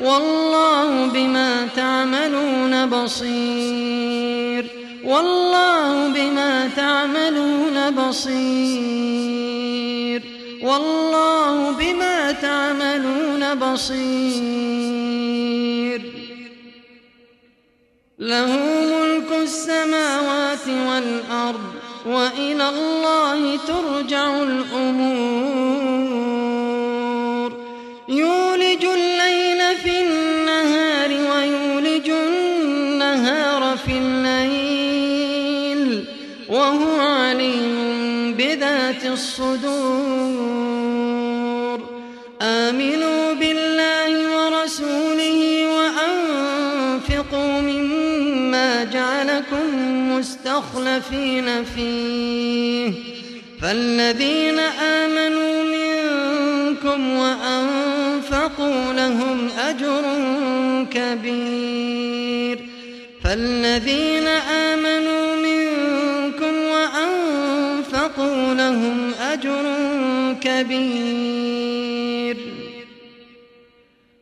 والله بما تعملون بصير. والله بما تعملون بصير. والله بما تعملون بصير. له ملك السماوات والأرض وإلى الله ترجع الأمور. مستخلفين فيه. فالذين آمنوا منكم وأنفقوا لهم أجر كبير. فالذين آمنوا منكم وأنفقوا لهم أجر كبير.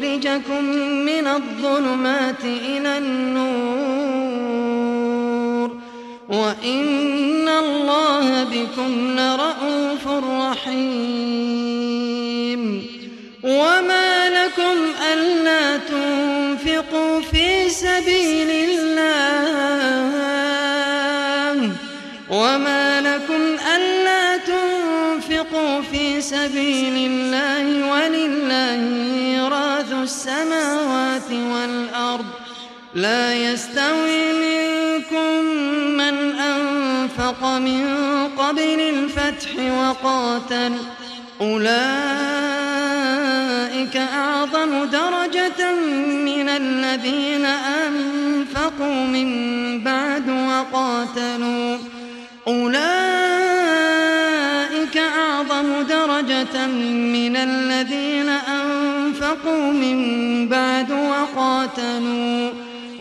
ليخرجكم من الظلمات إلى النور. وإن الله بكم لرءوف رحيم. وما لكم ألا تنفقوا في سبيل الله. وما لكم ألا تنفقوا في سبيل الله ولله لا يستوي منكم من أنفق من قبل الفتح وقاتل. أولئك أعظم درجة من الذين أنفقوا من بعد وقاتلوا. أولئك أعظم درجة من الذين أنفقوا من بعد وقاتلوا.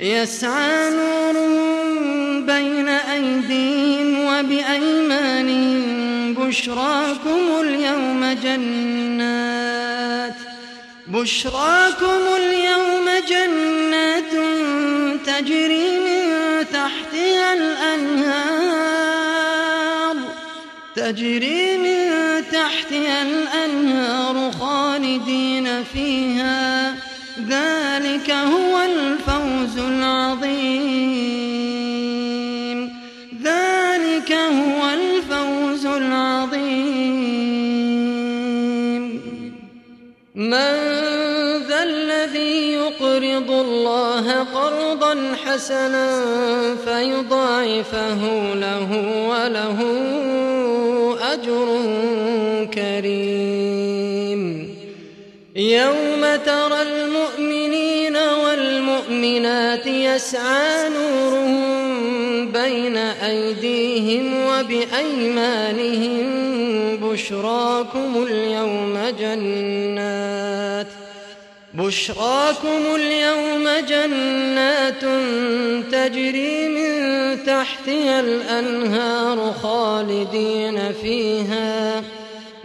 يسعى نورهم بين أيديهم وبأيمانهم بشراكم اليوم جنات بشراكم اليوم جنات تجري من تحتها الأنهار تجري من تحتها الأنهار خالدين فيها ذلك هو الفوز العظيم. ذلك هو الفوز العظيم. من ذا الذي يقرض الله قرضا حسنا فيضاعفه له وله أجر كريم. يوم ترى المؤمنين يسعى نورهم بين أيديهم وبأيمانهم بشراكم اليوم جنات بشراكم اليوم جنات تجري من تحتها الأنهار خالدين فيها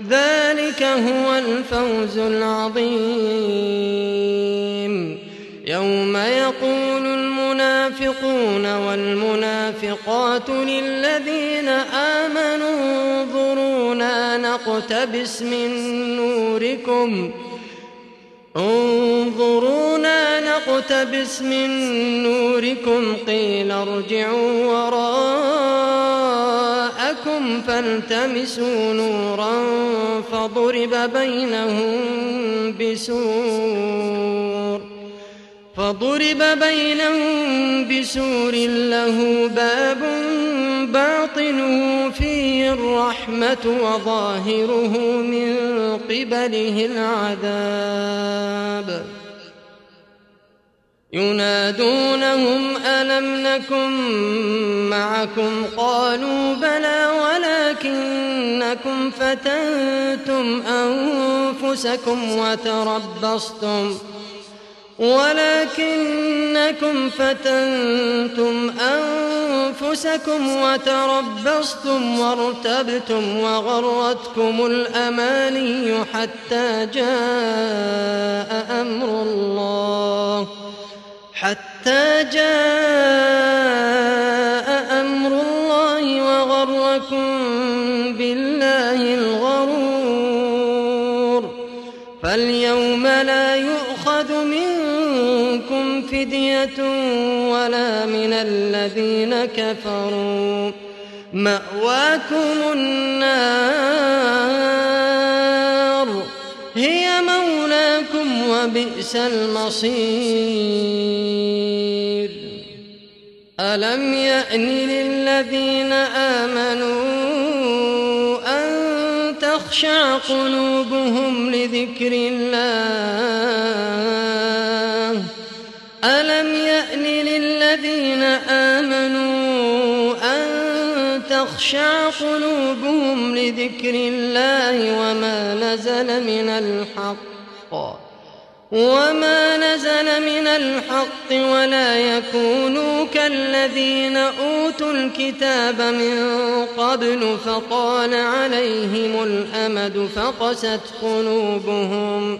ذلك هو الفوز العظيم. يوم يقول المنافقون والمنافقات للذين آمنوا. انظرونا نقتبس من نوركم. انظرونا نقتبس من نوركم. قيل ارجعوا وراءكم فالتمسوا نورا فضرب بينهم بسور فضرب بينهم بسور له باب باطنه فيه الرحمة وظاهره من قبله العذاب. ينادونهم ألم نكن معكم؟ قالوا بلى ولكنكم فتنتم أنفسكم وتربصتم. ولكنكم فتنتم أنفسكم وتربصتم وارتبتم وغرتكم الأماني حتى جاء أمر الله. حتى جاء أمر الله وغركم بالله الغرور. فاليوم لا يؤخذ منكم فدية ولا من الذين كفروا. مأواكم النار. هي مولاكم وبئس المصير. ألم يأن للذين آمنوا أن تخشع قلوبهم لذكر الله؟ ألم يأن للذين آمنوا أن تخشع قلوبهم لذكر الله وما نزل من الحق؟ وما نزل من الحق ولا يكونوا كالذين أوتوا الكتاب من قبل فطال عليهم الأمد فقست قلوبهم.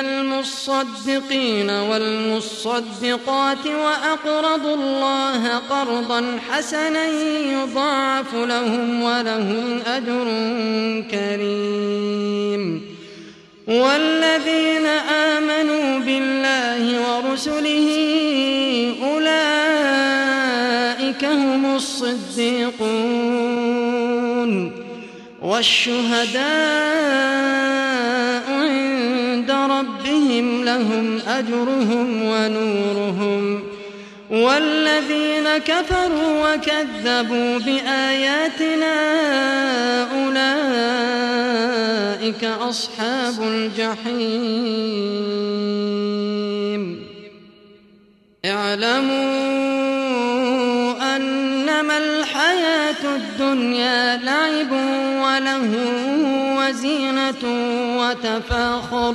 المصدقين والمصدقات وأقرضوا الله قرضا حسنا يضاعف لهم ولهم أجر كريم. والذين آمنوا بالله ورسله أولئك هم الصديقون. والشهداء لهم أجرهم ونورهم والذين كفروا وكذبوا بآياتنا أولئك أصحاب الجحيم. اعلموا أنما الحياة الدنيا لعب وله وزينة وتفاخر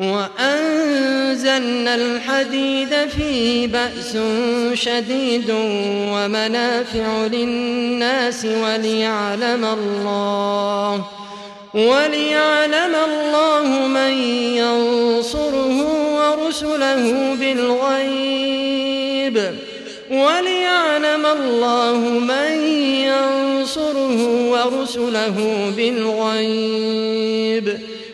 وأنزلنا الحديد فيه بأس شديد ومنافع للناس وليعلم الله وليعلم الله من ينصره ورسله بالغيب وليعلم الله من ينصره ورسله بالغيب.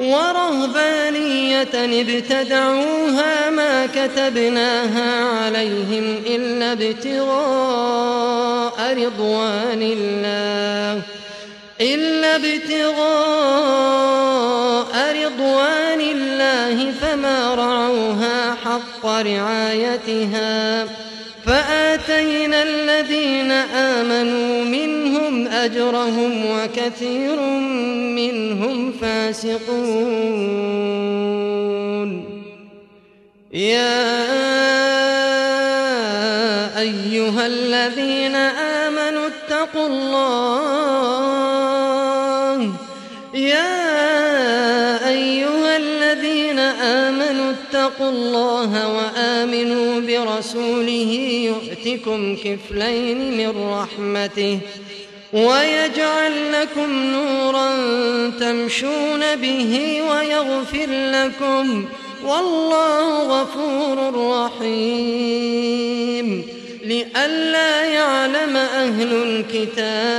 ورهبانية ابتدعوها ما كتبناها عليهم إلا ابتغاء رضوان الله. إلا ابتغاء رضوان الله فما رعوها حق رعايتها. فآتينا الذين آمنوا منهم أجرهم وكثير منهم فاسقون. يا أيها الذين آمنوا اتقوا الله. يا آمنوا اتقوا الله وآمنوا برسوله يؤتكم كفلين من رحمته ويجعل لكم نورا تمشون به ويغفر لكم والله غفور رحيم لئلا يعلم أهل الكتاب